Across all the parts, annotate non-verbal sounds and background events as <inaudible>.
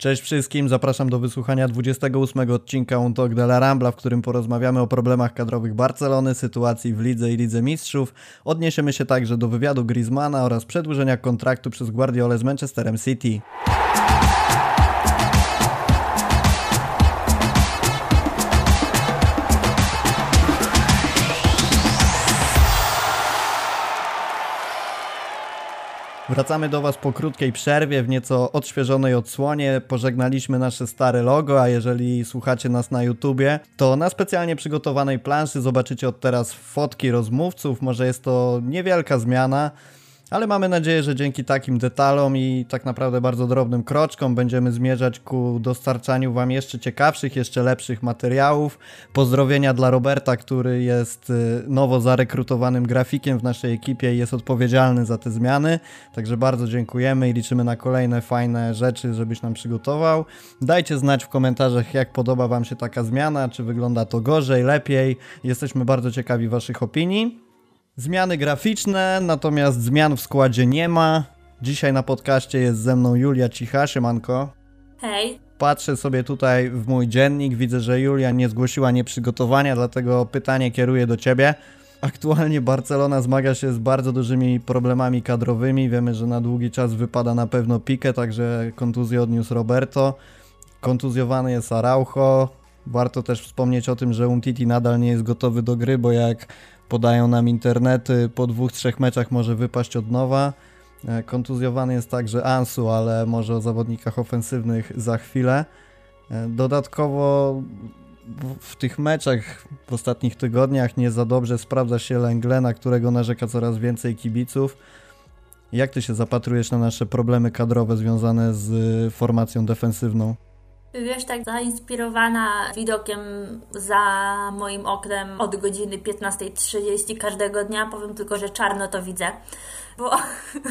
Cześć wszystkim, zapraszam do wysłuchania 28 odcinka Un Talk de la Rambla, w którym porozmawiamy o problemach kadrowych Barcelony, sytuacji w lidze i lidze mistrzów. Odniesiemy się także do wywiadu Griezmana oraz przedłużenia kontraktu przez Guardiolę z Manchesterem City. Wracamy do Was po krótkiej przerwie, w nieco odświeżonej odsłonie. Pożegnaliśmy nasze stare logo, a jeżeli słuchacie nas na YouTubie, to na specjalnie przygotowanej planszy zobaczycie od teraz fotki rozmówców. Może jest to niewielka zmiana, ale mamy nadzieję, że dzięki takim detalom i tak naprawdę bardzo drobnym kroczkom będziemy zmierzać ku dostarczaniu Wam jeszcze ciekawszych, jeszcze lepszych materiałów. Pozdrowienia dla Roberta, który jest y, nowo zarekrutowanym grafikiem w naszej ekipie i jest odpowiedzialny za te zmiany. Także bardzo dziękujemy i liczymy na kolejne fajne rzeczy, żebyś nam przygotował. Dajcie znać w komentarzach, jak podoba Wam się taka zmiana, czy wygląda to gorzej, lepiej. Jesteśmy bardzo ciekawi Waszych opinii. Zmiany graficzne, natomiast zmian w składzie nie ma. Dzisiaj na podcaście jest ze mną Julia Cicha, siemanko. Hej. Patrzę sobie tutaj w mój dziennik, widzę, że Julia nie zgłosiła nieprzygotowania, dlatego pytanie kieruję do Ciebie. Aktualnie Barcelona zmaga się z bardzo dużymi problemami kadrowymi. Wiemy, że na długi czas wypada na pewno Pique, także kontuzję odniósł Roberto. Kontuzjowany jest Araujo. Warto też wspomnieć o tym, że Umtiti nadal nie jest gotowy do gry, bo jak podają nam internety, po dwóch, trzech meczach może wypaść od nowa. E, kontuzjowany jest także Ansu, ale może o zawodnikach ofensywnych za chwilę. E, dodatkowo w tych meczach w ostatnich tygodniach nie za dobrze sprawdza się Lengle, na którego narzeka coraz więcej kibiców. Jak ty się zapatrujesz na nasze problemy kadrowe związane z formacją defensywną? Wiesz, tak zainspirowana widokiem za moim oknem od godziny 15.30 każdego dnia, powiem tylko, że czarno to widzę, bo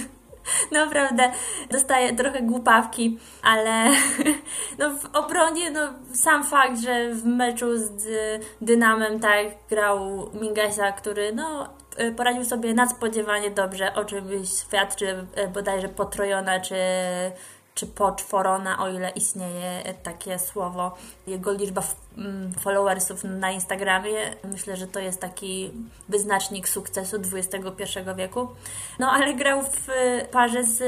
<laughs> naprawdę dostaję trochę głupawki, ale <laughs> no, w obronie no, sam fakt, że w meczu z Dynamem tak grał Mingesa, który no, poradził sobie nadspodziewanie dobrze, o czym świadczy bodajże potrojona czy czy poczworona, o ile istnieje takie słowo. Jego liczba mm, followersów na Instagramie, myślę, że to jest taki wyznacznik sukcesu XXI wieku. No ale grał w parze z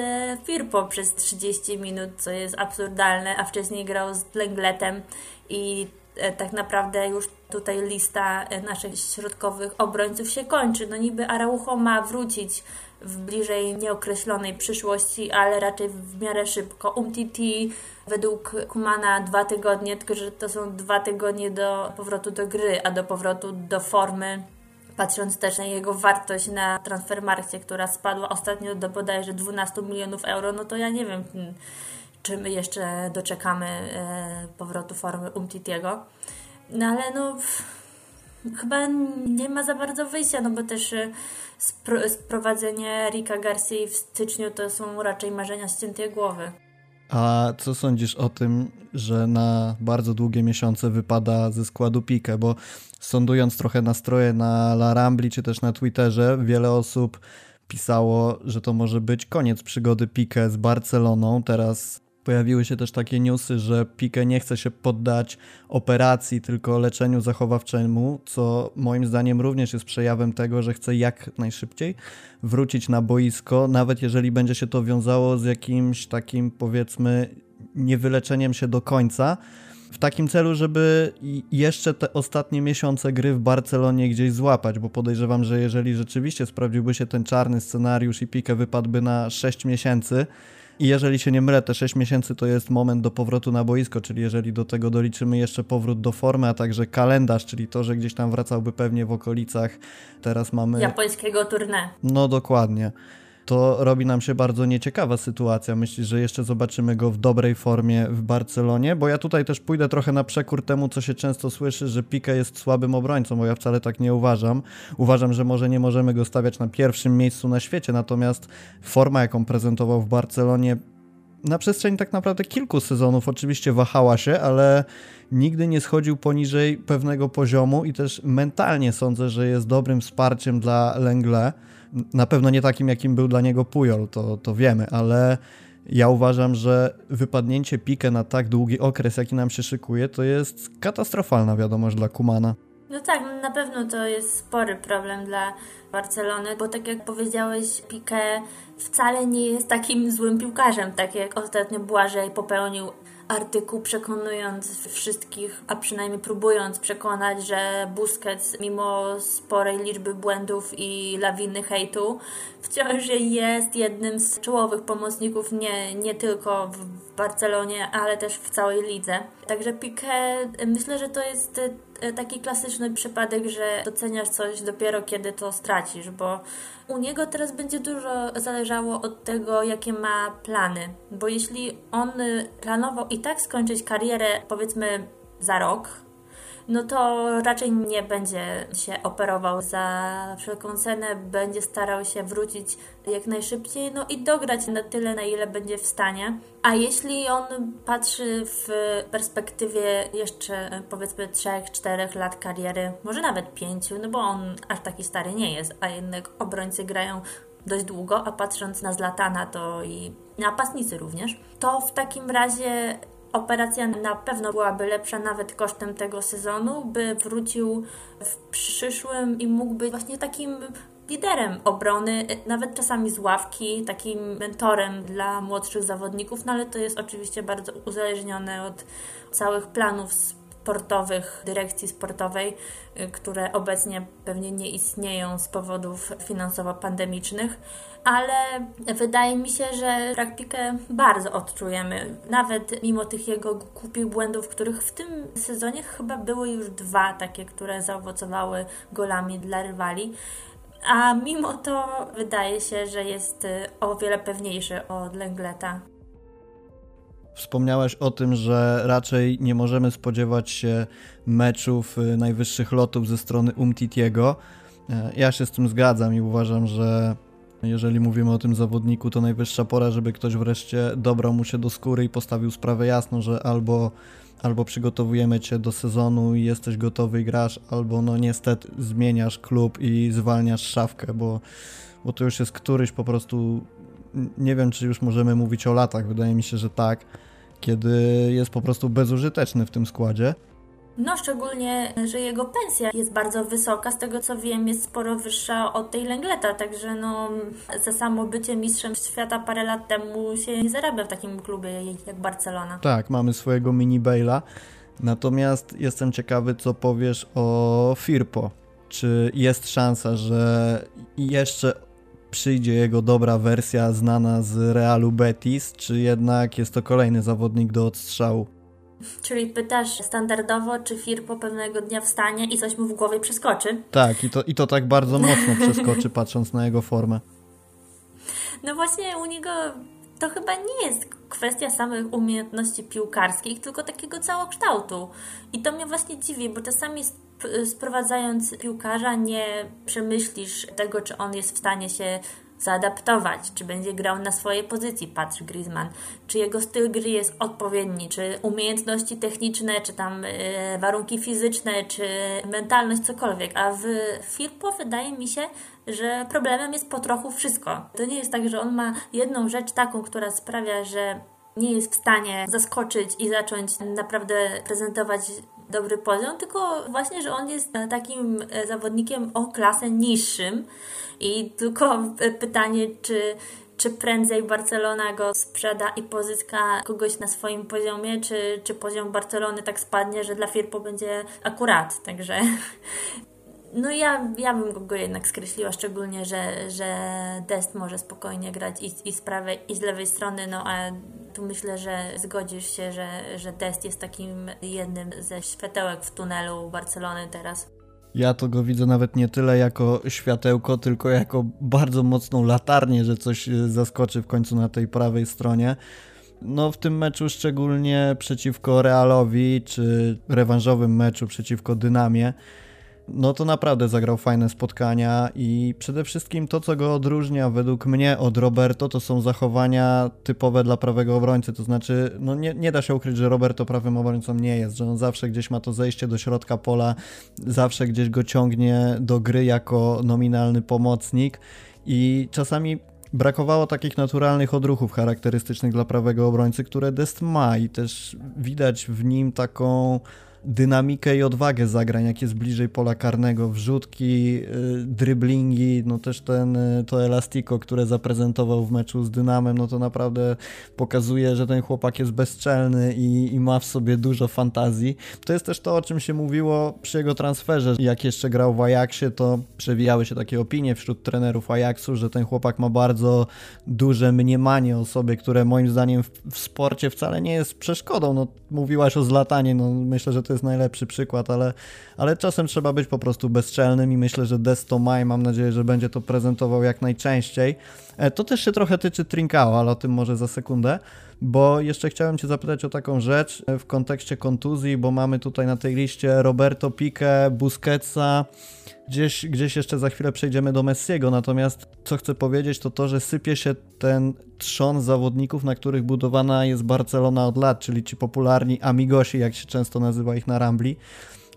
Firpo przez 30 minut, co jest absurdalne, a wcześniej grał z Lengletem i e, tak naprawdę już tutaj lista e, naszych środkowych obrońców się kończy. No niby Araujo ma wrócić w bliżej nieokreślonej przyszłości, ale raczej w miarę szybko. Umtiti według Kumana dwa tygodnie, tylko że to są dwa tygodnie do powrotu do gry, a do powrotu do formy patrząc też na jego wartość na transfermarkcie, która spadła ostatnio do bodajże 12 milionów euro, no to ja nie wiem, czy my jeszcze doczekamy e, powrotu formy Umtitiego. No ale no chyba nie ma za bardzo wyjścia, no bo też e, sprowadzenie Rika Garcia w styczniu to są raczej marzenia ściętej głowy. A co sądzisz o tym, że na bardzo długie miesiące wypada ze składu Pique? Bo sądując trochę nastroje na La Rambli czy też na Twitterze, wiele osób pisało, że to może być koniec przygody Pique z Barceloną. Teraz Pojawiły się też takie newsy, że Pique nie chce się poddać operacji, tylko leczeniu zachowawczemu, co moim zdaniem również jest przejawem tego, że chce jak najszybciej wrócić na boisko, nawet jeżeli będzie się to wiązało z jakimś takim powiedzmy niewyleczeniem się do końca. W takim celu, żeby jeszcze te ostatnie miesiące gry w Barcelonie gdzieś złapać, bo podejrzewam, że jeżeli rzeczywiście sprawdziłby się ten czarny scenariusz i Pique wypadłby na 6 miesięcy, i jeżeli się nie mylę, te 6 miesięcy to jest moment do powrotu na boisko, czyli jeżeli do tego doliczymy jeszcze powrót do formy, a także kalendarz, czyli to, że gdzieś tam wracałby pewnie w okolicach, teraz mamy... Japońskiego tournée. No dokładnie to robi nam się bardzo nieciekawa sytuacja. Myślisz, że jeszcze zobaczymy go w dobrej formie w Barcelonie? Bo ja tutaj też pójdę trochę na przekór temu, co się często słyszy, że Pique jest słabym obrońcą, bo ja wcale tak nie uważam. Uważam, że może nie możemy go stawiać na pierwszym miejscu na świecie, natomiast forma, jaką prezentował w Barcelonie na przestrzeni tak naprawdę kilku sezonów oczywiście wahała się, ale nigdy nie schodził poniżej pewnego poziomu i też mentalnie sądzę, że jest dobrym wsparciem dla Lengle. Na pewno nie takim, jakim był dla niego Pujol, to, to wiemy, ale Ja uważam, że wypadnięcie Pique na tak długi okres, jaki nam się szykuje, to jest katastrofalna wiadomość dla Kumana. No tak, na pewno to jest spory problem dla Barcelony, bo tak jak powiedziałeś, Piqué wcale nie jest takim złym piłkarzem, tak jak ostatnio Błażej popełnił artykuł przekonując wszystkich, a przynajmniej próbując przekonać, że Busquets mimo sporej liczby błędów i lawiny hejtu wciąż jest jednym z czołowych pomocników nie, nie tylko w Barcelonie, ale też w całej lidze. Także Piqué myślę, że to jest e, taki klasyczny przypadek, że doceniasz coś dopiero kiedy to stracisz, bo u niego teraz będzie dużo zależało od tego, jakie ma plany. Bo jeśli on planował i tak skończyć karierę, powiedzmy, za rok, no to raczej nie będzie się operował za wszelką cenę, będzie starał się wrócić jak najszybciej, no i dograć na tyle, na ile będzie w stanie. A jeśli on patrzy w perspektywie jeszcze powiedzmy 3-4 lat kariery, może nawet 5, no bo on aż taki stary nie jest, a jednak obrońcy grają dość długo, a patrząc na Zlatana to i napastnicy również, to w takim razie operacja na pewno byłaby lepsza nawet kosztem tego sezonu, by wrócił w przyszłym i mógł być właśnie takim liderem obrony, nawet czasami z ławki, takim mentorem dla młodszych zawodników, no ale to jest oczywiście bardzo uzależnione od całych planów sportowych, dyrekcji sportowej, y, które obecnie pewnie nie istnieją z powodów finansowo-pandemicznych, ale wydaje mi się, że Pique bardzo odczujemy. Nawet mimo tych jego głupich błędów, których w tym sezonie chyba były już dwa takie, które zaowocowały golami dla rywali. A mimo to wydaje się, że jest y, o wiele pewniejszy od Lengleta. Wspomniałeś o tym, że raczej nie możemy spodziewać się meczów y, najwyższych lotów ze strony Umtitiego. E, ja się z tym zgadzam i uważam, że jeżeli mówimy o tym zawodniku, to najwyższa pora, żeby ktoś wreszcie dobrał mu się do skóry i postawił sprawę jasno, że albo, albo przygotowujemy cię do sezonu i jesteś gotowy i grasz, albo no niestety zmieniasz klub i zwalniasz szafkę, bo, bo to już jest któryś po prostu, nie wiem czy już możemy mówić o latach, wydaje mi się, że tak, kiedy jest po prostu bezużyteczny w tym składzie. No, szczególnie, że jego pensja jest bardzo wysoka. Z tego co wiem, jest sporo wyższa od tej Lengleta, także no, za samo bycie mistrzem świata parę lat temu się nie zarabia w takim klubie jak Barcelona. Tak, mamy swojego mini Bale'a. Natomiast jestem ciekawy, co powiesz o Firpo. Czy jest szansa, że jeszcze przyjdzie jego dobra wersja znana z Realu Betis, czy jednak jest to kolejny zawodnik do odstrzału? Czyli pytasz standardowo, czy Firpo pewnego dnia wstanie i coś mu w głowie przeskoczy? Tak, i to, i to tak bardzo <laughs> mocno przeskoczy, patrząc na jego formę. No właśnie u niego to chyba nie jest kwestia samych umiejętności piłkarskich, tylko takiego całokształtu. I to mnie właśnie dziwi, bo czasami sprowadzając piłkarza nie przemyślisz tego, czy on jest w stanie się zaadaptować, czy będzie grał na swojej pozycji Patrick Griezmann, czy jego styl gry jest odpowiedni, czy umiejętności techniczne, czy tam y, warunki fizyczne, czy mentalność, cokolwiek. A w Firpo wydaje mi się, że problemem jest po trochu wszystko. To nie jest tak, że on ma jedną rzecz taką, która sprawia, że nie jest w stanie zaskoczyć i zacząć naprawdę prezentować dobry poziom, tylko właśnie, że on jest takim e, zawodnikiem o klasę niższym i tylko pytanie, czy czy prędzej Barcelona go sprzeda i pozyska kogoś na swoim poziomie, czy, czy poziom Barcelony tak spadnie, że dla Firpo będzie akurat. Także no ja, ja bym go jednak skreśliła, szczególnie, że, że Dest może spokojnie grać i, i z prawej, i z lewej strony, no a tu myślę, że zgodzisz się, że, że Dest jest takim jednym ze światełek w tunelu Barcelony teraz. Ja to go widzę nawet nie tyle jako światełko, tylko jako bardzo mocną latarnię, że coś zaskoczy w końcu na tej prawej stronie. No w tym meczu szczególnie przeciwko Realowi, czy rewanżowym meczu przeciwko Dynamie, no to naprawdę zagrał fajne spotkania i przede wszystkim to, co go odróżnia według mnie od Roberto, to są zachowania typowe dla prawego obrońcy, to znaczy, no nie, nie da się ukryć, że Roberto prawym obrońcą nie jest, że on zawsze gdzieś ma to zejście do środka pola, zawsze gdzieś go ciągnie do gry jako nominalny pomocnik. I czasami brakowało takich naturalnych odruchów charakterystycznych dla prawego obrońcy, które Dest ma i też widać w nim taką dynamikę i odwagę zagrań, jak jest bliżej pola karnego, wrzutki, y, dryblingi, no też ten, y, to elastiko, które zaprezentował w meczu z Dynamem, no to naprawdę pokazuje, że ten chłopak jest bezczelny i, i ma w sobie dużo fantazji. To jest też to, o czym się mówiło przy jego transferze. Jak jeszcze grał w Ajaxie, to przewijały się takie opinie wśród trenerów Ajaxu, że ten chłopak ma bardzo duże mniemanie o sobie, które moim zdaniem w, w sporcie wcale nie jest przeszkodą. No, mówiłaś o Zlatanie, no myślę, że to jest najlepszy przykład, ale, ale czasem trzeba być po prostu bezczelnym i myślę, że Desto Maj, mam nadzieję, że będzie to prezentował jak najczęściej. E, to też się trochę tyczy Trinkao, ale o tym może za sekundę, bo jeszcze chciałem Cię zapytać o taką rzecz e, w kontekście kontuzji, bo mamy tutaj na tej liście Roberto Pique, Busquetsa, Gdzieś, gdzieś jeszcze za chwilę przejdziemy do Messiego, natomiast co chcę powiedzieć to to, że sypie się ten trzon zawodników, na których budowana jest Barcelona od lat, czyli ci popularni amigosi, jak się często nazywa ich na Rambli.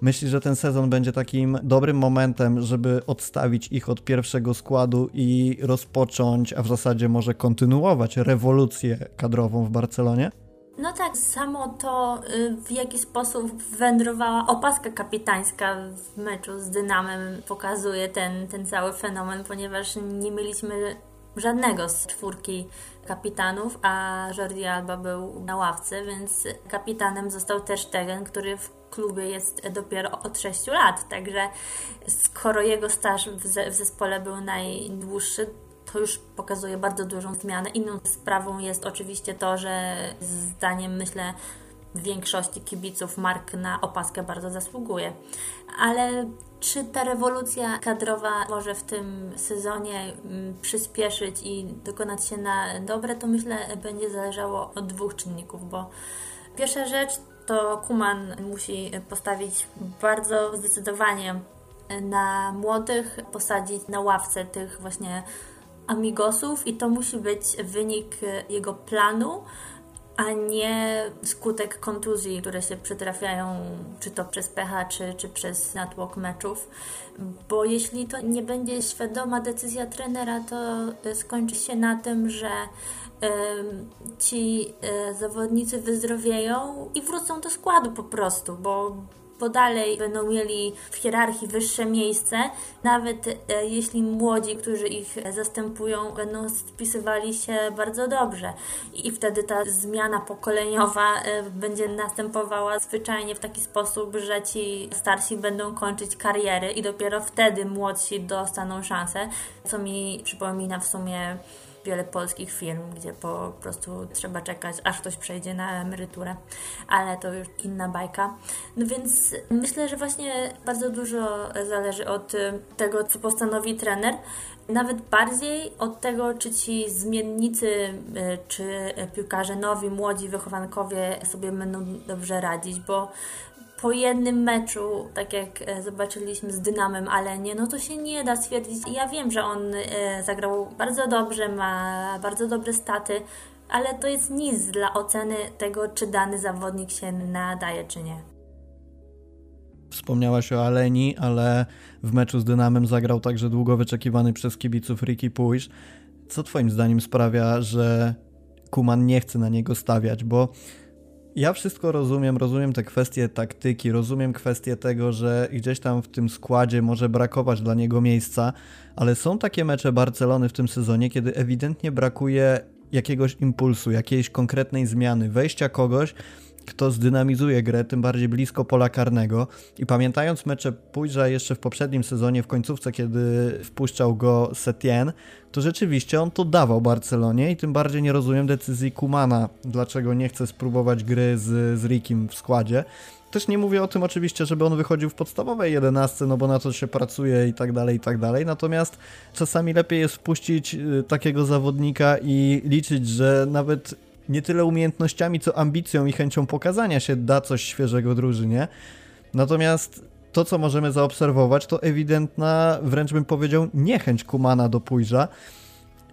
Myślisz, że ten sezon będzie takim dobrym momentem, żeby odstawić ich od pierwszego składu i rozpocząć, a w zasadzie może kontynuować rewolucję kadrową w Barcelonie? No tak, samo to y, w jaki sposób wędrowała opaska kapitańska w meczu z Dynamem pokazuje ten, ten cały fenomen, ponieważ nie mieliśmy żadnego z czwórki kapitanów, a Jordi Alba był na ławce, więc kapitanem został też Tegen, który w klubie jest dopiero od 6 lat, także skoro jego staż w zespole był najdłuższy, to już pokazuje bardzo dużą zmianę. Inną sprawą jest oczywiście to, że zdaniem myślę większości kibiców Mark na opaskę bardzo zasługuje. Ale czy ta rewolucja kadrowa może w tym sezonie mm, przyspieszyć i dokonać się na dobre, to myślę będzie zależało od dwóch czynników, bo pierwsza rzecz to Kuman musi postawić bardzo zdecydowanie na młodych, posadzić na ławce tych właśnie amigosów i to musi być wynik jego planu, a nie skutek kontuzji, które się przytrafiają, czy to przez pecha, czy, czy przez natłok meczów. Bo jeśli to nie będzie świadoma decyzja trenera, to skończy się na tym, że ci e, zawodnicy wyzdrowieją i wrócą do składu po prostu, bo bo dalej będą mieli w hierarchii wyższe miejsce, nawet e, jeśli młodzi, którzy ich zastępują, będą spisywali się bardzo dobrze. I wtedy ta zmiana pokoleniowa e, będzie następowała zwyczajnie w taki sposób, że ci starsi będą kończyć kariery i dopiero wtedy młodsi dostaną szansę, co mi przypomina w sumie wiele polskich firm, gdzie po prostu trzeba czekać, aż ktoś przejdzie na emeryturę, ale to już inna bajka. No więc myślę, że właśnie bardzo dużo zależy od tego, co postanowi trener, nawet bardziej od tego, czy ci zmiennicy, y, czy piłkarze nowi, młodzi wychowankowie sobie będą dobrze radzić, bo po jednym meczu, tak jak e, zobaczyliśmy z Dynamem, ale nie, no to się nie da stwierdzić. Ja wiem, że on e, zagrał bardzo dobrze, ma bardzo dobre staty, ale to jest nic dla oceny tego, czy dany zawodnik się nadaje, czy nie. Wspomniałaś o Aleni, ale w meczu z Dynamem zagrał także długo wyczekiwany przez kibiców Ricky Puig. Co Twoim zdaniem sprawia, że Kuman nie chce na niego stawiać? Bo ja wszystko rozumiem, rozumiem te kwestie taktyki, rozumiem kwestię tego, że gdzieś tam w tym składzie może brakować dla niego miejsca, ale są takie mecze Barcelony w tym sezonie, kiedy ewidentnie brakuje jakiegoś impulsu, jakiejś konkretnej zmiany, wejścia kogoś, kto zdynamizuje grę, tym bardziej blisko pola karnego. I pamiętając mecze Pójrza jeszcze w poprzednim sezonie, w końcówce, kiedy wpuszczał go Setien, to rzeczywiście on to dawał Barcelonie i tym bardziej nie rozumiem decyzji Kumana, dlaczego nie chce spróbować gry z, z Rikim w składzie. Też nie mówię o tym oczywiście, żeby on wychodził w podstawowej 11, no bo na to się pracuje i tak dalej, i tak dalej. Natomiast czasami lepiej jest wpuścić y, takiego zawodnika i liczyć, że nawet nie tyle umiejętnościami, co ambicją i chęcią pokazania się da coś świeżego drużynie. Natomiast to, co możemy zaobserwować, to ewidentna, wręcz bym powiedział, niechęć Kumana do Pójrza.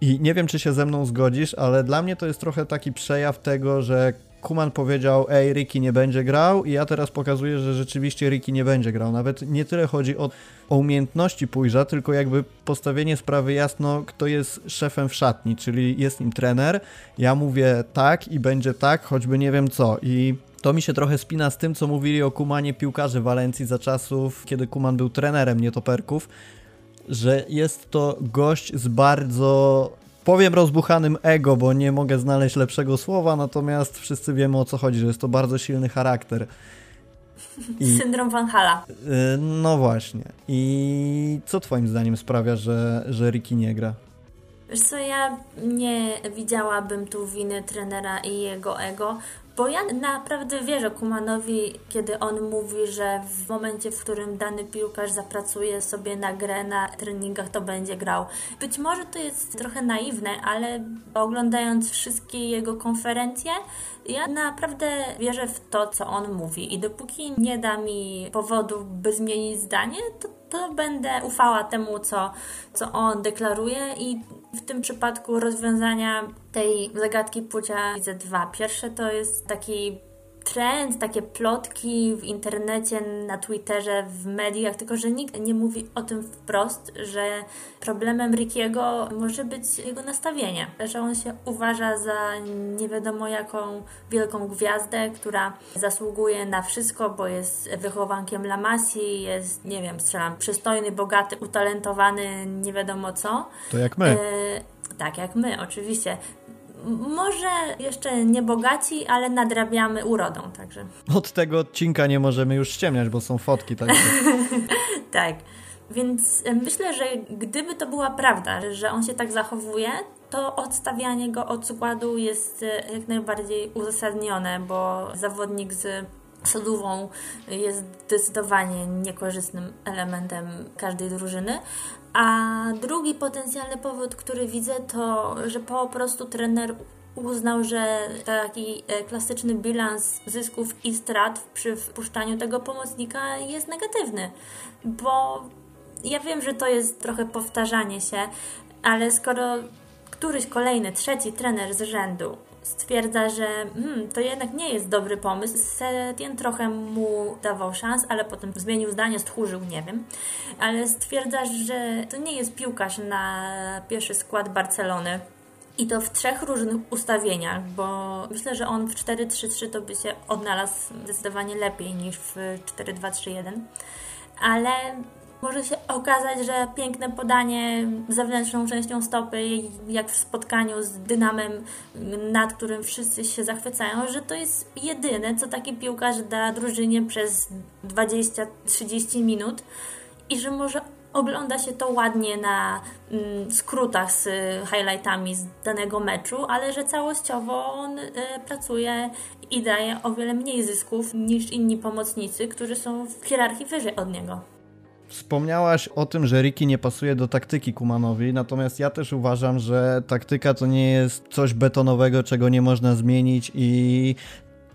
I nie wiem, czy się ze mną zgodzisz, ale dla mnie to jest trochę taki przejaw tego, że Kuman powiedział, ej, Ricky nie będzie grał. I ja teraz pokazuję, że rzeczywiście Ricky nie będzie grał. Nawet nie tyle chodzi o, o umiejętności pójrza, tylko jakby postawienie sprawy jasno, kto jest szefem w szatni, czyli jest nim trener, ja mówię tak i będzie tak, choćby nie wiem co. I to mi się trochę spina z tym, co mówili o Kumanie piłkarzy Walencji za czasów, kiedy Kuman był trenerem nietoperków, że jest to gość z bardzo powiem rozbuchanym ego, bo nie mogę znaleźć lepszego słowa, natomiast wszyscy wiemy o co chodzi, że jest to bardzo silny charakter. I, Syndrom Van Hala. Y, no właśnie. I co twoim zdaniem sprawia, że, że Ricky nie gra? Wiesz co, ja nie widziałabym tu winy trenera i jego ego, bo ja naprawdę wierzę Kumanowi, kiedy on mówi, że w momencie, w którym dany piłkarz zapracuje sobie na grę na treningach, to będzie grał. Być może to jest trochę naiwne, ale oglądając wszystkie jego konferencje, ja naprawdę wierzę w to, co on mówi. I dopóki nie da mi powodów, by zmienić zdanie, to, to będę ufała temu, co, co on deklaruje i w tym przypadku rozwiązania tej zagadki płcia widzę dwa. Pierwsze to jest taki trend, takie plotki w internecie, na Twitterze, w mediach, tylko że nikt nie mówi o tym wprost, że problemem Rickiego może być jego nastawienie, że on się uważa za nie wiadomo jaką wielką gwiazdę, która zasługuje na wszystko, bo jest wychowankiem La Masie, jest, nie wiem, strzelam, przystojny, bogaty, utalentowany, nie wiadomo co. To jak my. E tak jak my, oczywiście. Może jeszcze nie bogaci, ale nadrabiamy urodą, także. Od tego odcinka nie możemy już ściemniać, bo są fotki, także. <laughs> tak. Więc myślę, że gdyby to była prawda, że on się tak zachowuje, to odstawianie go od składu jest e, jak najbardziej uzasadnione, bo zawodnik z sodówą jest zdecydowanie niekorzystnym elementem każdej drużyny. A drugi potencjalny powód, który widzę, to że po prostu trener uznał, że taki e, klasyczny bilans zysków i strat przy wpuszczaniu tego pomocnika jest negatywny, bo ja wiem, że to jest trochę powtarzanie się, ale skoro któryś kolejny, trzeci trener z rzędu stwierdza, że hmm, to jednak nie jest dobry pomysł. Setien trochę mu dawał szans, ale potem zmienił zdanie, stchórzył, nie wiem. Ale stwierdza, że to nie jest piłkarz na pierwszy skład Barcelony. I to w trzech różnych ustawieniach, bo myślę, że on w 4-3-3 to by się odnalazł zdecydowanie lepiej niż w 4-2-3-1. Ale może się okazać, że piękne podanie zewnętrzną częścią stopy, jak w spotkaniu z Dynamem, nad którym wszyscy się zachwycają, że to jest jedyne, co taki piłkarz da drużynie przez 20-30 minut i że może ogląda się to ładnie na mm, skrótach z highlightami z danego meczu, ale że całościowo on y, pracuje i daje o wiele mniej zysków niż inni pomocnicy, którzy są w hierarchii wyżej od niego. Wspomniałaś o tym, że Ricky nie pasuje do taktyki Kumanowi, natomiast ja też uważam, że taktyka to nie jest coś betonowego, czego nie można zmienić i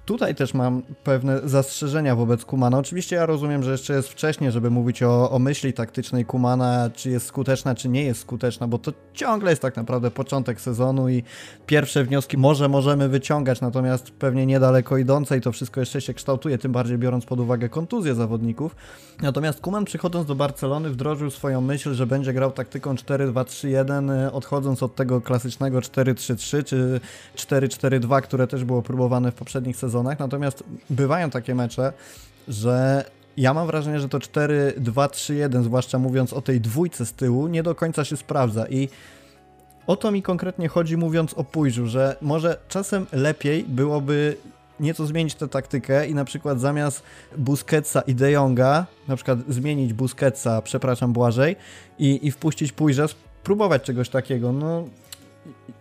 Tutaj też mam pewne zastrzeżenia wobec Kumana. Oczywiście ja rozumiem, że jeszcze jest wcześnie, żeby mówić o, o myśli taktycznej Kumana, czy jest skuteczna, czy nie jest skuteczna, bo to ciągle jest tak naprawdę początek sezonu i pierwsze wnioski może możemy wyciągać, natomiast pewnie niedaleko idące i to wszystko jeszcze się kształtuje, tym bardziej biorąc pod uwagę kontuzję zawodników. Natomiast Kuman przychodząc do Barcelony wdrożył swoją myśl, że będzie grał taktyką 4-2-3-1, odchodząc od tego klasycznego 4-3-3 czy 4-4-2, które też było próbowane w poprzednich sezonach sezonach, natomiast bywają takie mecze, że ja mam wrażenie, że to 4-2-3-1, zwłaszcza mówiąc o tej dwójce z tyłu, nie do końca się sprawdza i o to mi konkretnie chodzi mówiąc o pójrzu, że może czasem lepiej byłoby nieco zmienić tę taktykę i na przykład zamiast Busquetsa i De Jonga, na przykład zmienić Busquetsa, przepraszam Błażej, i, i wpuścić Pójrza, spróbować czegoś takiego. No,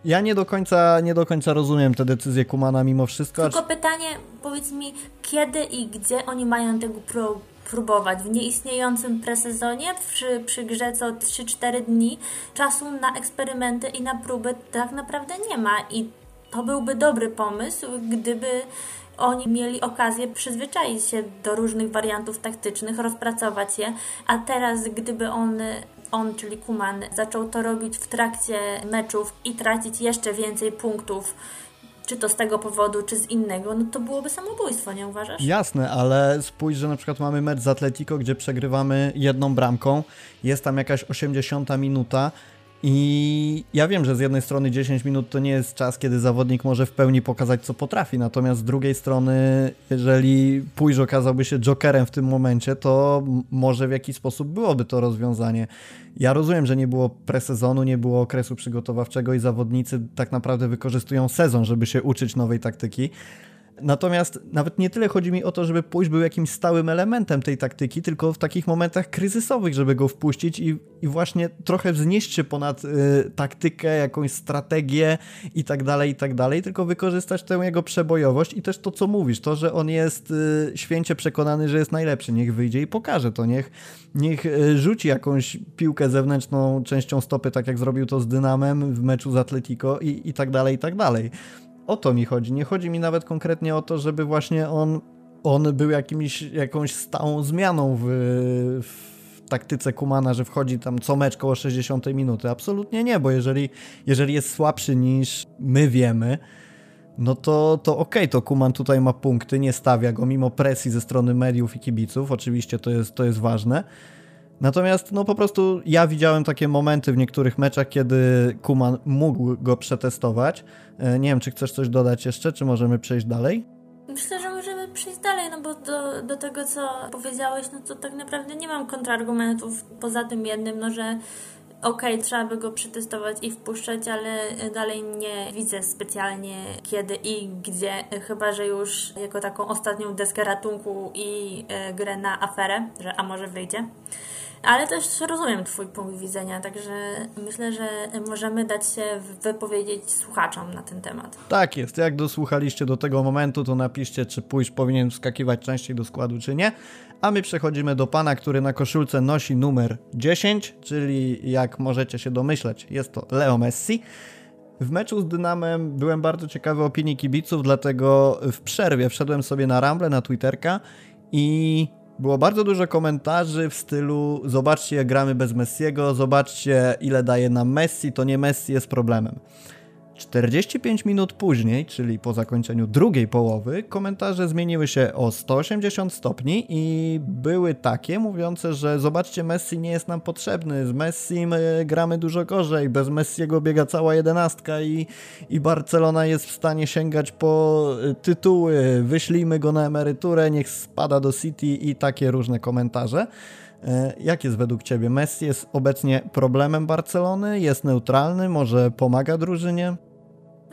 ja nie do końca, nie do końca rozumiem te decyzje Kumana mimo wszystko. Tylko pytanie, powiedz mi, kiedy i gdzie oni mają tego pro, próbować? W nieistniejącym presezonie, przy, przy grze co 3-4 dni, czasu na eksperymenty i na próby tak naprawdę nie ma i to byłby dobry pomysł, gdyby oni mieli okazję przyzwyczaić się do różnych wariantów taktycznych, rozpracować je, a teraz gdyby on on, czyli Kuman, zaczął to robić w trakcie meczów i tracić jeszcze więcej punktów czy to z tego powodu, czy z innego, no to byłoby samobójstwo, nie uważasz? Jasne, ale spójrz, że na przykład mamy mecz z Atletico, gdzie przegrywamy jedną bramką, jest tam jakaś 80 minuta i ja wiem, że z jednej strony 10 minut to nie jest czas, kiedy zawodnik może w pełni pokazać, co potrafi, natomiast z drugiej strony, jeżeli Pójż okazałby się jokerem w tym momencie, to może w jakiś sposób byłoby to rozwiązanie. Ja rozumiem, że nie było presezonu, nie było okresu przygotowawczego i zawodnicy tak naprawdę wykorzystują sezon, żeby się uczyć nowej taktyki. Natomiast nawet nie tyle chodzi mi o to, żeby pójść był jakimś stałym elementem tej taktyki, tylko w takich momentach kryzysowych, żeby go wpuścić i, i właśnie trochę wznieść się ponad y, taktykę, jakąś strategię i tak dalej, i tak dalej, tylko wykorzystać tę jego przebojowość i też to, co mówisz, to, że on jest y, święcie przekonany, że jest najlepszy. Niech wyjdzie i pokaże to, niech, niech y, rzuci jakąś piłkę zewnętrzną częścią stopy, tak jak zrobił to z Dynamem w meczu z Atletico i, i tak dalej, i tak dalej o to mi chodzi. Nie chodzi mi nawet konkretnie o to, żeby właśnie on, on był jakimś, jakąś stałą zmianą w, w taktyce Kumana, że wchodzi tam co mecz koło 60 minuty. Absolutnie nie, bo jeżeli, jeżeli jest słabszy niż my wiemy, no to, to okej, okay, to Kuman tutaj ma punkty, nie stawia go mimo presji ze strony mediów i kibiców, oczywiście to jest, to jest ważne, Natomiast no po prostu ja widziałem takie momenty w niektórych meczach, kiedy Kuman mógł go przetestować. E, nie wiem, czy chcesz coś dodać jeszcze, czy możemy przejść dalej? Myślę, że możemy przejść dalej, no bo do, do tego, co powiedziałeś, no to tak naprawdę nie mam kontrargumentów poza tym jednym, no że okej, okay, trzeba by go przetestować i wpuszczać, ale dalej nie widzę specjalnie kiedy i gdzie, chyba że już jako taką ostatnią deskę ratunku i e, grę na aferę, że a może wyjdzie. Ale też rozumiem Twój punkt widzenia, także myślę, że możemy dać się wypowiedzieć słuchaczom na ten temat. Tak jest. Jak dosłuchaliście do tego momentu, to napiszcie, czy pójść powinien wskakiwać częściej do składu, czy nie. A my przechodzimy do pana, który na koszulce nosi numer 10, czyli jak możecie się domyśleć, jest to Leo Messi. W meczu z Dynamem byłem bardzo ciekawy opinii kibiców, dlatego w przerwie wszedłem sobie na Ramble, na Twitterka i było bardzo dużo komentarzy w stylu zobaczcie jak gramy bez Messiego, zobaczcie ile daje nam Messi, to nie Messi jest problemem. 45 minut później, czyli po zakończeniu drugiej połowy, komentarze zmieniły się o 180 stopni i były takie mówiące, że zobaczcie, Messi nie jest nam potrzebny, z Messi gramy dużo gorzej, bez Messiego biega cała jedenastka i, i Barcelona jest w stanie sięgać po y, tytuły, wyślijmy go na emeryturę, niech spada do City i takie różne komentarze. E, jak jest według Ciebie? Messi jest obecnie problemem Barcelony? Jest neutralny? Może pomaga drużynie?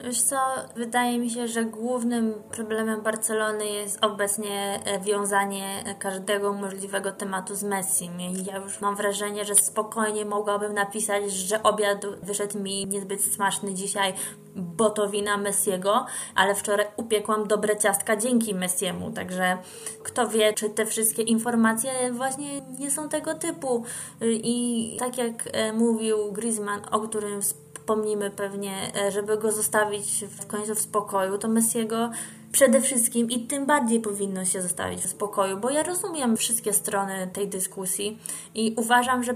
Wiesz co, wydaje mi się, że głównym problemem Barcelony jest obecnie e, wiązanie każdego możliwego tematu z Messim. Ja już mam wrażenie, że spokojnie mogłabym napisać, że obiad wyszedł mi niezbyt smaczny dzisiaj, bo to wina Messiego, ale wczoraj upiekłam dobre ciastka dzięki Messiemu, także kto wie, czy te wszystkie informacje właśnie nie są tego typu. I tak jak e, mówił Griezmann, o którym wspomnimy pewnie, e, żeby go zostawić w końcu w spokoju, to Messiego przede wszystkim i tym bardziej powinno się zostawić w spokoju, bo ja rozumiem wszystkie strony tej dyskusji i uważam, że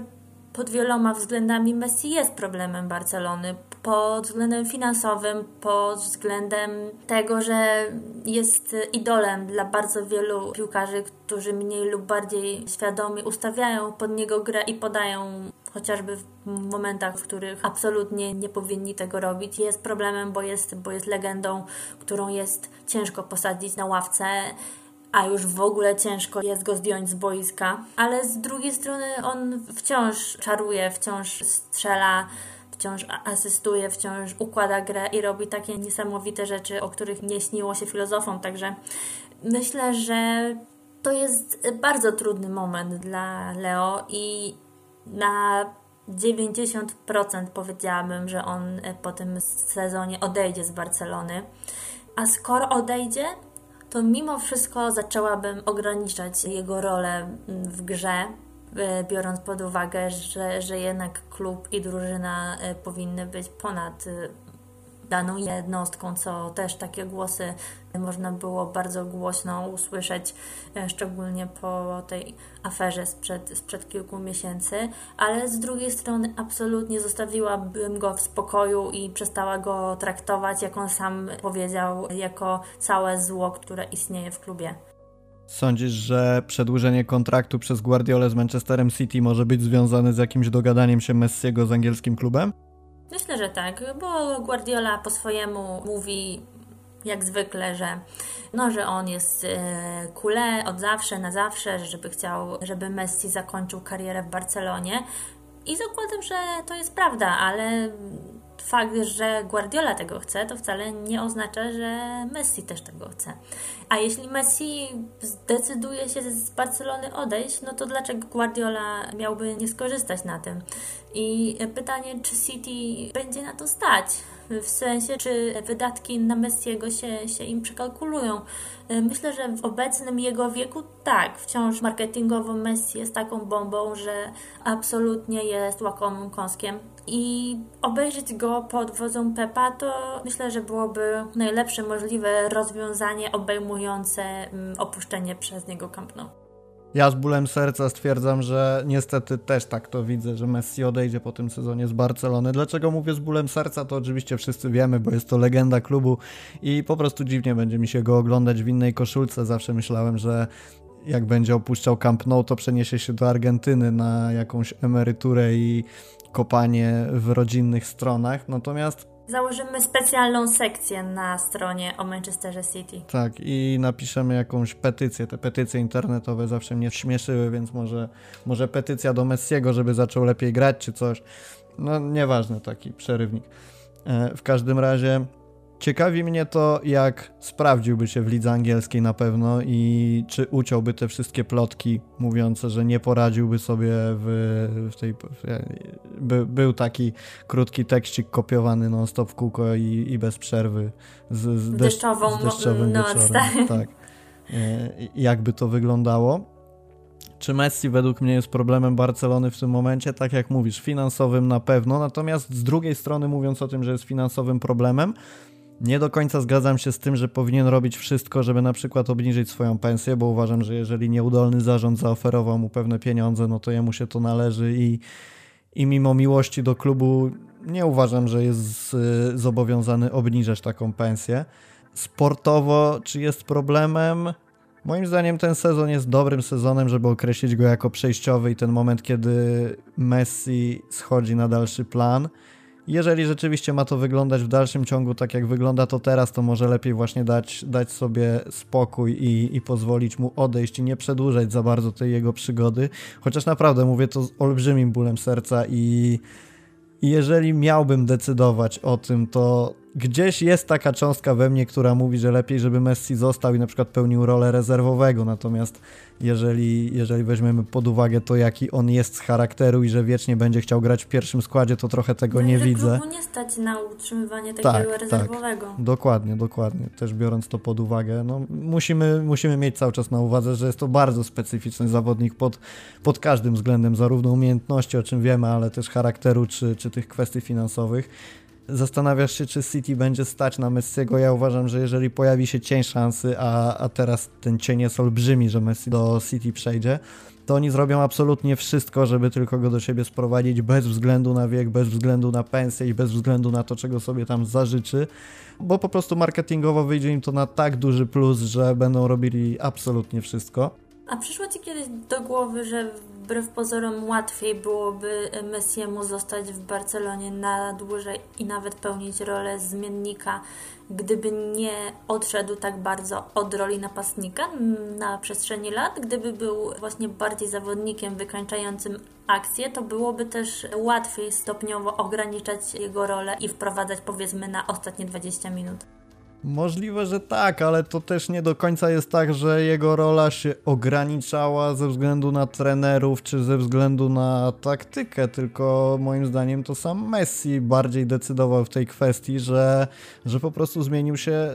pod wieloma względami Messi jest problemem Barcelony. Pod względem finansowym, pod względem tego, że jest idolem dla bardzo wielu piłkarzy, którzy mniej lub bardziej świadomie ustawiają pod niego grę i podają chociażby w momentach, w których absolutnie nie powinni tego robić. Jest problemem, bo jest, bo jest legendą, którą jest ciężko posadzić na ławce a już w ogóle ciężko jest go zdjąć z boiska. Ale z drugiej strony on wciąż czaruje, wciąż strzela, wciąż asystuje, wciąż układa grę i robi takie niesamowite rzeczy, o których nie śniło się filozofom. Także myślę, że to jest bardzo trudny moment dla Leo i na 90% powiedziałabym, że on po tym sezonie odejdzie z Barcelony. A skoro odejdzie, to mimo wszystko zaczęłabym ograniczać jego rolę w grze, e, biorąc pod uwagę, że, że jednak klub i drużyna e, powinny być ponad e, daną jednostką, co też takie głosy można było bardzo głośno usłyszeć, e, szczególnie po tej aferze sprzed, sprzed kilku miesięcy, ale z drugiej strony absolutnie zostawiłabym go w spokoju i przestała go traktować, jak on sam powiedział, jako całe zło, które istnieje w klubie. Sądzisz, że przedłużenie kontraktu przez Guardiolę z Manchesterem City może być związane z jakimś dogadaniem się Messiego z angielskim klubem? Myślę, że tak, bo Guardiola po swojemu mówi jak zwykle, że, no, że on jest e, kule od zawsze na zawsze, żeby chciał, żeby Messi zakończył karierę w Barcelonie. I zakładam, że to jest prawda, ale fakt, że Guardiola tego chce, to wcale nie oznacza, że Messi też tego chce. A jeśli Messi zdecyduje się z Barcelony odejść, no to dlaczego Guardiola miałby nie skorzystać na tym? I pytanie, czy City będzie na to stać? W sensie, czy wydatki na Messiego się, się im przekalkulują. Myślę, że w obecnym jego wieku tak, wciąż marketingowo Messi jest taką bombą, że absolutnie jest łakomym kąskiem i obejrzeć go pod wodzą Pepa to myślę, że byłoby najlepsze możliwe rozwiązanie obejmujące mm, opuszczenie przez niego Camp Nou. Ja z bólem serca stwierdzam, że niestety też tak to widzę, że Messi odejdzie po tym sezonie z Barcelony. Dlaczego mówię z bólem serca, to oczywiście wszyscy wiemy, bo jest to legenda klubu i po prostu dziwnie będzie mi się go oglądać w innej koszulce. Zawsze myślałem, że jak będzie opuszczał Camp Nou, to przeniesie się do Argentyny na jakąś emeryturę i kopanie w rodzinnych stronach. Natomiast Założymy specjalną sekcję na stronie o Manchesterze City. Tak, i napiszemy jakąś petycję. Te petycje internetowe zawsze mnie śmieszyły, więc może, może petycja do Messiego, żeby zaczął lepiej grać czy coś. No nieważne, taki przerywnik. E, w każdym razie Ciekawi mnie to, jak sprawdziłby się w lidze angielskiej na pewno i czy uciąłby te wszystkie plotki mówiące, że nie poradziłby sobie w, w tej... By, był taki krótki tekścik kopiowany non-stop w kółko i, i bez przerwy z, z, deszcz, Deszczową z deszczowym noc, wieczorem. Tak. tak. E, jakby to wyglądało? Czy Messi według mnie jest problemem Barcelony w tym momencie? Tak jak mówisz, finansowym na pewno, natomiast z drugiej strony mówiąc o tym, że jest finansowym problemem, nie do końca zgadzam się z tym, że powinien robić wszystko, żeby na przykład obniżyć swoją pensję, bo uważam, że jeżeli nieudolny zarząd zaoferował mu pewne pieniądze, no to jemu się to należy i, i mimo miłości do klubu nie uważam, że jest zobowiązany obniżać taką pensję. Sportowo, czy jest problemem? Moim zdaniem ten sezon jest dobrym sezonem, żeby określić go jako przejściowy i ten moment, kiedy Messi schodzi na dalszy plan. Jeżeli rzeczywiście ma to wyglądać w dalszym ciągu tak, jak wygląda to teraz, to może lepiej właśnie dać, dać sobie spokój i, i pozwolić mu odejść i nie przedłużać za bardzo tej jego przygody. Chociaż naprawdę mówię to z olbrzymim bólem serca i, i jeżeli miałbym decydować o tym, to gdzieś jest taka cząstka we mnie, która mówi, że lepiej, żeby Messi został i na przykład pełnił rolę rezerwowego. Natomiast jeżeli, jeżeli weźmiemy pod uwagę to, jaki on jest z charakteru i że wiecznie będzie chciał grać w pierwszym składzie, to trochę tego no nie widzę. nie stać na utrzymywanie takiego tak, tak. rezerwowego. Tak, dokładnie, dokładnie. Też biorąc to pod uwagę, no, musimy, musimy mieć cały czas na uwadze, że jest to bardzo specyficzny zawodnik pod, pod każdym względem, zarówno umiejętności, o czym wiemy, ale też charakteru czy, czy tych kwestii finansowych zastanawiasz się, czy City będzie stać na Messiego. Ja uważam, że jeżeli pojawi się cień szansy, a, a teraz ten cień jest olbrzymi, że Messi do City przejdzie, to oni zrobią absolutnie wszystko, żeby tylko go do siebie sprowadzić bez względu na wiek, bez względu na pensję i bez względu na to, czego sobie tam zażyczy, bo po prostu marketingowo wyjdzie im to na tak duży plus, że będą robili absolutnie wszystko. A przyszło Ci kiedyś do głowy, że wbrew pozorom łatwiej byłoby Messiemu zostać w Barcelonie na dłużej i nawet pełnić rolę zmiennika, gdyby nie odszedł tak bardzo od roli napastnika na przestrzeni lat, gdyby był właśnie bardziej zawodnikiem wykańczającym akcję, to byłoby też łatwiej stopniowo ograniczać jego rolę i wprowadzać powiedzmy na ostatnie 20 minut. Możliwe, że tak, ale to też nie do końca jest tak, że jego rola się ograniczała ze względu na trenerów czy ze względu na taktykę, tylko moim zdaniem to sam Messi bardziej decydował w tej kwestii, że, że po prostu zmienił się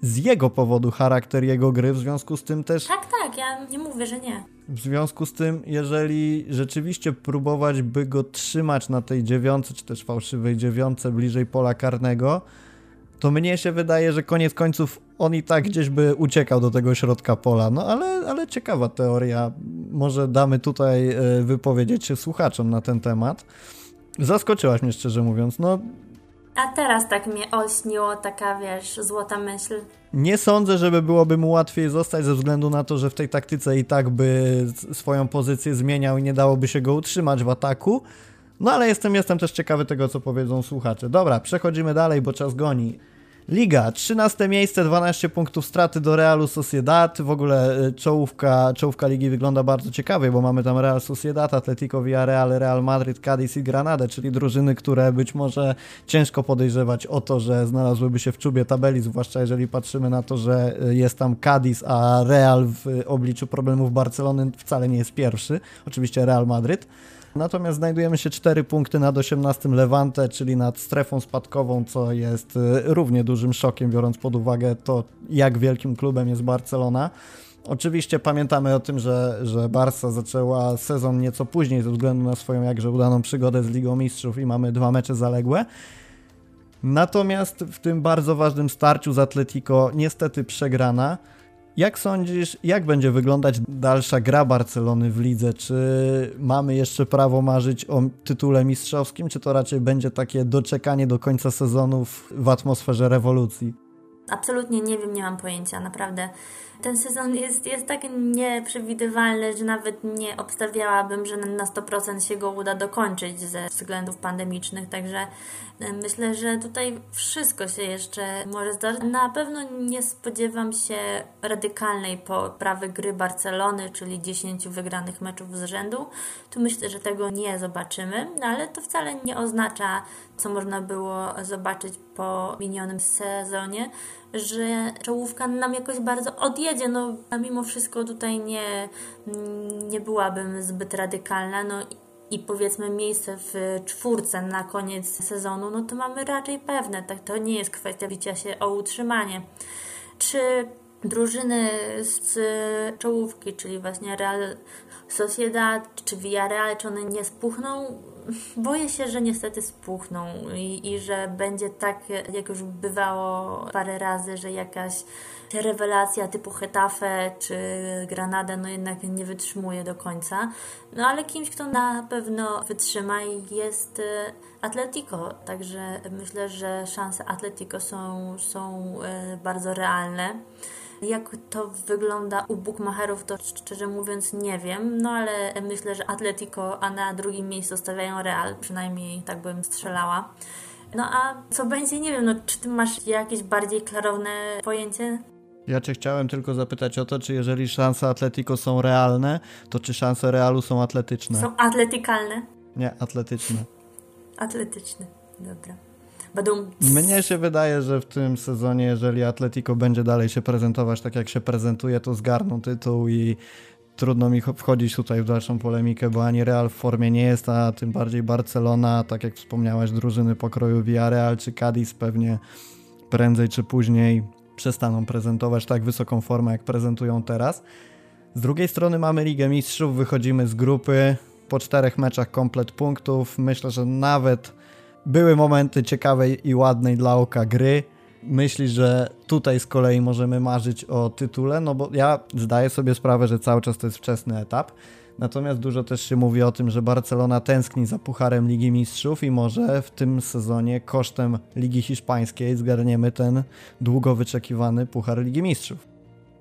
z jego powodu charakter jego gry, w związku z tym też... Tak, tak, ja nie mówię, że nie. W związku z tym, jeżeli rzeczywiście próbować by go trzymać na tej dziewiątce, czy też fałszywej dziewiątce bliżej pola karnego, to mnie się wydaje, że koniec końców on i tak gdzieś by uciekał do tego środka pola. No ale, ale ciekawa teoria. Może damy tutaj e, wypowiedzieć się słuchaczom na ten temat. Zaskoczyłaś mnie szczerze mówiąc. No, a teraz tak mnie ośniło taka, wiesz, złota myśl. Nie sądzę, żeby byłoby mu łatwiej zostać ze względu na to, że w tej taktyce i tak by swoją pozycję zmieniał i nie dałoby się go utrzymać w ataku. No ale jestem, jestem też ciekawy tego, co powiedzą słuchacze. Dobra, przechodzimy dalej, bo czas goni. Liga, 13 miejsce, 12 punktów straty do Realu Sociedad. W ogóle e, czołówka, czołówka ligi wygląda bardzo ciekawie, bo mamy tam Real Sociedad, Atletico Villarreal, Real Madrid, Cadiz i Granada, czyli drużyny, które być może ciężko podejrzewać o to, że znalazłyby się w czubie tabeli, zwłaszcza jeżeli patrzymy na to, że e, jest tam Cadiz, a Real w obliczu problemów Barcelony wcale nie jest pierwszy. Oczywiście Real Madrid. Natomiast znajdujemy się 4 punkty nad 18 Levante, czyli nad strefą spadkową, co jest y, równie dużym szokiem, biorąc pod uwagę to, jak wielkim klubem jest Barcelona. Oczywiście pamiętamy o tym, że, że Barca zaczęła sezon nieco później ze względu na swoją jakże udaną przygodę z Ligą Mistrzów i mamy dwa mecze zaległe. Natomiast w tym bardzo ważnym starciu z Atletico niestety przegrana. Jak sądzisz, jak będzie wyglądać dalsza gra Barcelony w lidze? Czy mamy jeszcze prawo marzyć o tytule mistrzowskim, czy to raczej będzie takie doczekanie do końca sezonu w atmosferze rewolucji? Absolutnie nie wiem, nie mam pojęcia, naprawdę ten sezon jest, jest tak nieprzewidywalny, że nawet nie obstawiałabym, że na 100% się go uda dokończyć ze względów pandemicznych, także e, myślę, że tutaj wszystko się jeszcze może zdarzyć. Na pewno nie spodziewam się radykalnej poprawy gry Barcelony, czyli 10 wygranych meczów z rzędu. Tu myślę, że tego nie zobaczymy, no ale to wcale nie oznacza, co można było zobaczyć po minionym sezonie, że czołówka nam jakoś bardzo odjedzie. No, a mimo wszystko tutaj nie, nie byłabym zbyt radykalna. No, i powiedzmy miejsce w czwórce na koniec sezonu, no to mamy raczej pewne. Tak, to nie jest kwestia bicia się o utrzymanie. Czy drużyny z czołówki, czyli właśnie Real Sociedad czy Villarreal, czy one nie spuchną? Boję się, że niestety spuchną i, i że będzie tak, jak już bywało parę razy, że jakaś rewelacja typu Hetafe czy Granada no jednak nie wytrzymuje do końca. No ale kimś, kto na pewno wytrzyma jest e, Atletico, także myślę, że szanse Atletico są, są e, bardzo realne. Jak to wygląda u bookmacherów, to szczerze mówiąc nie wiem, no ale myślę, że Atletico, a na drugim miejscu stawiają Real, przynajmniej tak bym strzelała. No a co będzie, nie wiem, no czy ty masz jakieś bardziej klarowne pojęcie? Ja cię chciałem tylko zapytać o to, czy jeżeli szanse Atletico są realne, to czy szanse Realu są atletyczne? Są atletykalne? Nie, atletyczne. Atletyczne, dobra. Badum. Mnie się wydaje, że w tym sezonie, jeżeli Atletico będzie dalej się prezentować tak jak się prezentuje, to zgarną tytuł i trudno mi wchodzić tutaj w dalszą polemikę, bo ani Real w formie nie jest, a tym bardziej Barcelona, tak jak wspomniałaś, drużyny pokroju Villarreal czy Cadiz pewnie prędzej czy później przestaną prezentować tak wysoką formę, jak prezentują teraz. Z drugiej strony mamy Ligę Mistrzów, wychodzimy z grupy, po czterech meczach komplet punktów. Myślę, że nawet były momenty ciekawej i ładnej dla oka gry. Myślisz, że tutaj z kolei możemy marzyć o tytule? No bo ja zdaję sobie sprawę, że cały czas to jest wczesny etap. Natomiast dużo też się mówi o tym, że Barcelona tęskni za Pucharem Ligi Mistrzów i może w tym sezonie kosztem Ligi Hiszpańskiej zgarniemy ten długo wyczekiwany Puchar Ligi Mistrzów.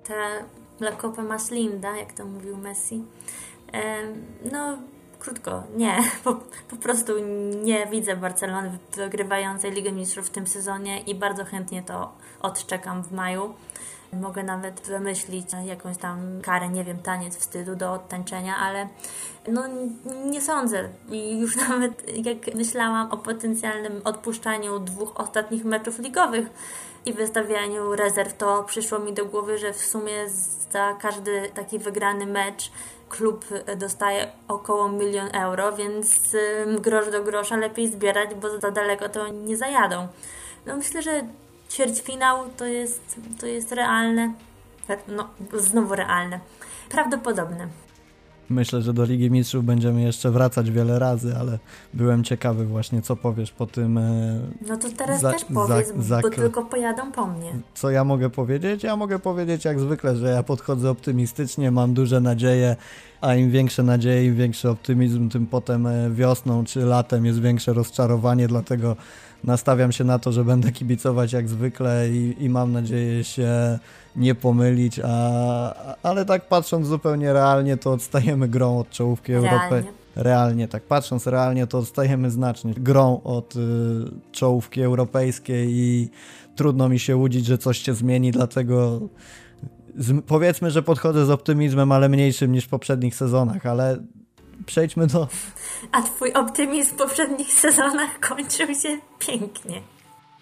Ta La Copa Más Linda, jak to mówił Messi. No, krótko, nie. <laughs> Po, po prostu nie widzę Barcelony wygrywającej Ligę Mistrzów w tym sezonie i bardzo chętnie to odczekam w maju. Mogę nawet wymyślić jakąś tam karę, nie wiem, taniec wstydu do odtańczenia, ale no nie sądzę. I już <laughs> nawet jak myślałam o potencjalnym odpuszczaniu dwóch ostatnich meczów ligowych i wystawianiu rezerw, to przyszło mi do głowy, że w sumie za każdy taki wygrany mecz klub dostaje około milion euro, więc grosz do grosza lepiej zbierać, bo za daleko to nie zajadą. No myślę, że ćwierćfinał to jest, to jest realne. No, znowu realne. Prawdopodobne. Myślę, że do Ligi Mistrzów będziemy jeszcze wracać wiele razy, ale byłem ciekawy właśnie, co powiesz po tym. E, no to teraz za, też powiedz, za, bo tylko pojadą po mnie. Co ja mogę powiedzieć? Ja mogę powiedzieć jak zwykle, że ja podchodzę optymistycznie, mam duże nadzieje, a im większe nadzieje, im większy optymizm, tym potem e, wiosną czy latem jest większe rozczarowanie, dlatego nastawiam się na to, że będę kibicować jak zwykle i, i mam nadzieję się nie pomylić, a, ale tak patrząc zupełnie realnie, to odstajemy grą od czołówki Europy. Realnie, tak patrząc realnie, to odstajemy znacznie grą od y, czołówki europejskiej i trudno mi się łudzić, że coś się zmieni, dlatego z, powiedzmy, że podchodzę z optymizmem, ale mniejszym niż w poprzednich sezonach, ale przejdźmy do... A twój optymizm w poprzednich sezonach kończył się pięknie.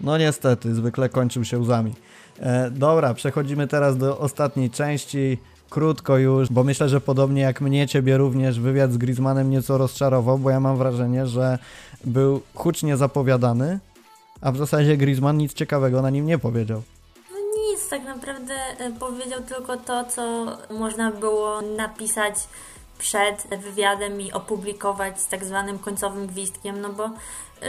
No niestety, zwykle kończył się łzami. E, dobra, przechodzimy teraz do ostatniej części. Krótko już, bo myślę, że podobnie jak mnie, ciebie również wywiad z Griezmannem nieco rozczarował, bo ja mam wrażenie, że był hucznie zapowiadany, a w zasadzie Griezmann nic ciekawego na nim nie powiedział. No nic, tak naprawdę e, powiedział tylko to, co można było napisać przed wywiadem i opublikować z tak zwanym końcowym gwizdkiem, no bo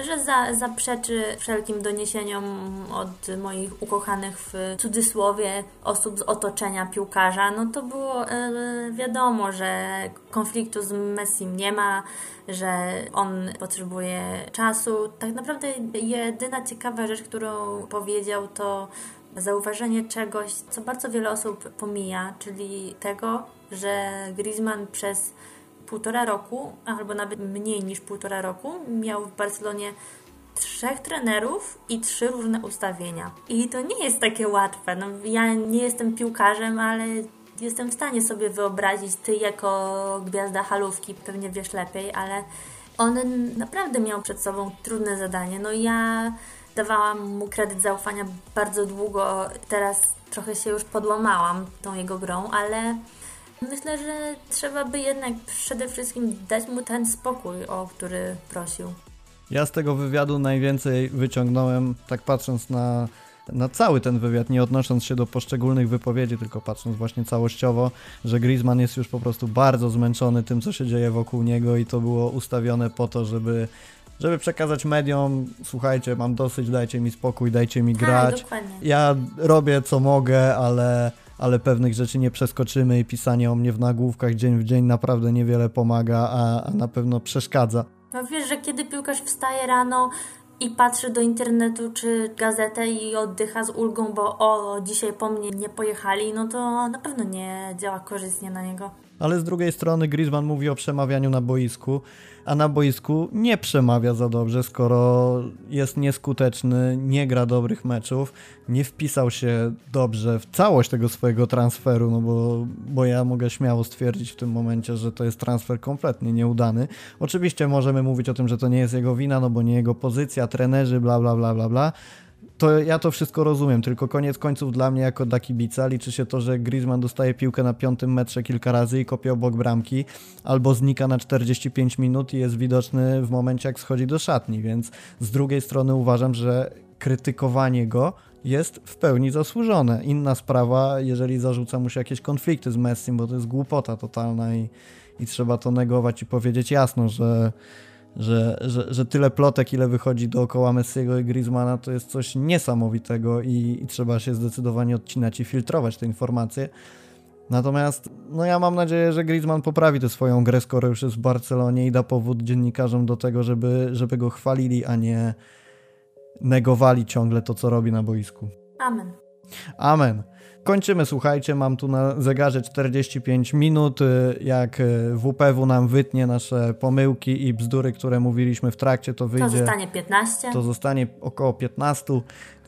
że za, zaprzeczy wszelkim doniesieniom od moich ukochanych w cudzysłowie osób z otoczenia piłkarza, no to było e, wiadomo, że konfliktu z Messim nie ma, że on potrzebuje czasu. Tak naprawdę jedyna ciekawa rzecz, którą powiedział, to zauważenie czegoś, co bardzo wiele osób pomija, czyli tego, że Griezmann przez półtora roku, albo nawet mniej niż półtora roku, miał w Barcelonie trzech trenerów i trzy różne ustawienia. I to nie jest takie łatwe. No, ja nie jestem piłkarzem, ale jestem w stanie sobie wyobrazić, ty jako gwiazda halówki pewnie wiesz lepiej, ale on naprawdę miał przed sobą trudne zadanie. No ja dawałam mu kredyt zaufania bardzo długo, teraz trochę się już podłamałam tą jego grą, ale Myślę, że trzeba by jednak przede wszystkim dać mu ten spokój, o który prosił. Ja z tego wywiadu najwięcej wyciągnąłem, tak patrząc na, na cały ten wywiad, nie odnosząc się do poszczególnych wypowiedzi, tylko patrząc właśnie całościowo, że Griezmann jest już po prostu bardzo zmęczony tym, co się dzieje wokół niego i to było ustawione po to, żeby żeby przekazać mediom, słuchajcie, mam dosyć, dajcie mi spokój, dajcie mi tak, grać. ja robię co mogę, ale ale pewnych rzeczy nie przeskoczymy i pisanie o mnie w nagłówkach dzień w dzień naprawdę niewiele pomaga, a, a na pewno przeszkadza. No wiesz, że kiedy piłkarz wstaje rano i patrzy do internetu czy gazetę i oddycha z ulgą, bo o, dzisiaj po mnie nie pojechali, no to na pewno nie działa korzystnie na niego. Ale z drugiej strony Griezmann mówi o przemawianiu na boisku a na boisku nie przemawia za dobrze, skoro jest nieskuteczny, nie gra dobrych meczów, nie wpisał się dobrze w całość tego swojego transferu, no bo, bo ja mogę śmiało stwierdzić w tym momencie, że to jest transfer kompletnie nieudany. Oczywiście możemy mówić o tym, że to nie jest jego wina, no bo nie jego pozycja, trenerzy, bla bla bla bla bla, to ja to wszystko rozumiem, tylko koniec końców dla mnie jako dla kibica liczy się to, że Griezmann dostaje piłkę na piątym metrze kilka razy i kopie obok bramki, albo znika na 45 minut i jest widoczny w momencie jak schodzi do szatni, więc z drugiej strony uważam, że krytykowanie go jest w pełni zasłużone. Inna sprawa, jeżeli zarzuca mu się jakieś konflikty z Messim, bo to jest głupota totalna i, i trzeba to negować i powiedzieć jasno, że że, że, że tyle plotek, ile wychodzi dookoła Messiego i Griezmana, to jest coś niesamowitego i, i trzeba się zdecydowanie odcinać i filtrować te informacje. Natomiast no ja mam nadzieję, że Griezmann poprawi tę swoją grę, skoro już jest w Barcelonie i da powód dziennikarzom do tego, żeby, żeby go chwalili, a nie negowali ciągle to, co robi na boisku. Amen. Amen. Kończymy, słuchajcie, mam tu na zegarze 45 minut. Y, jak y, WPW nam wytnie nasze pomyłki i bzdury, które mówiliśmy w trakcie, to wyjdzie... To zostanie 15. To zostanie około 15.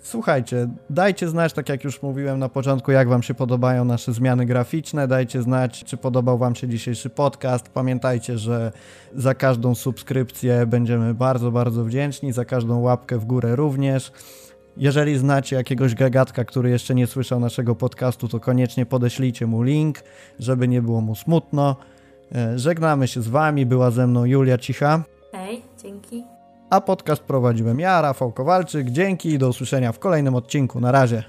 Słuchajcie, dajcie znać, tak jak już mówiłem na początku, jak Wam się podobają nasze zmiany graficzne. Dajcie znać, czy podobał Wam się dzisiejszy podcast. Pamiętajcie, że za każdą subskrypcję będziemy bardzo, bardzo wdzięczni, za każdą łapkę w górę również. Jeżeli znacie jakiegoś gagatka, który jeszcze nie słyszał naszego podcastu, to koniecznie podeślijcie mu link, żeby nie było mu smutno. E, żegnamy się z Wami. Była ze mną Julia Cicha. Hej, dzięki. a podcast prowadziłem ja, Rafał Kowalczyk. Dzięki i do usłyszenia w kolejnym odcinku. Na razie.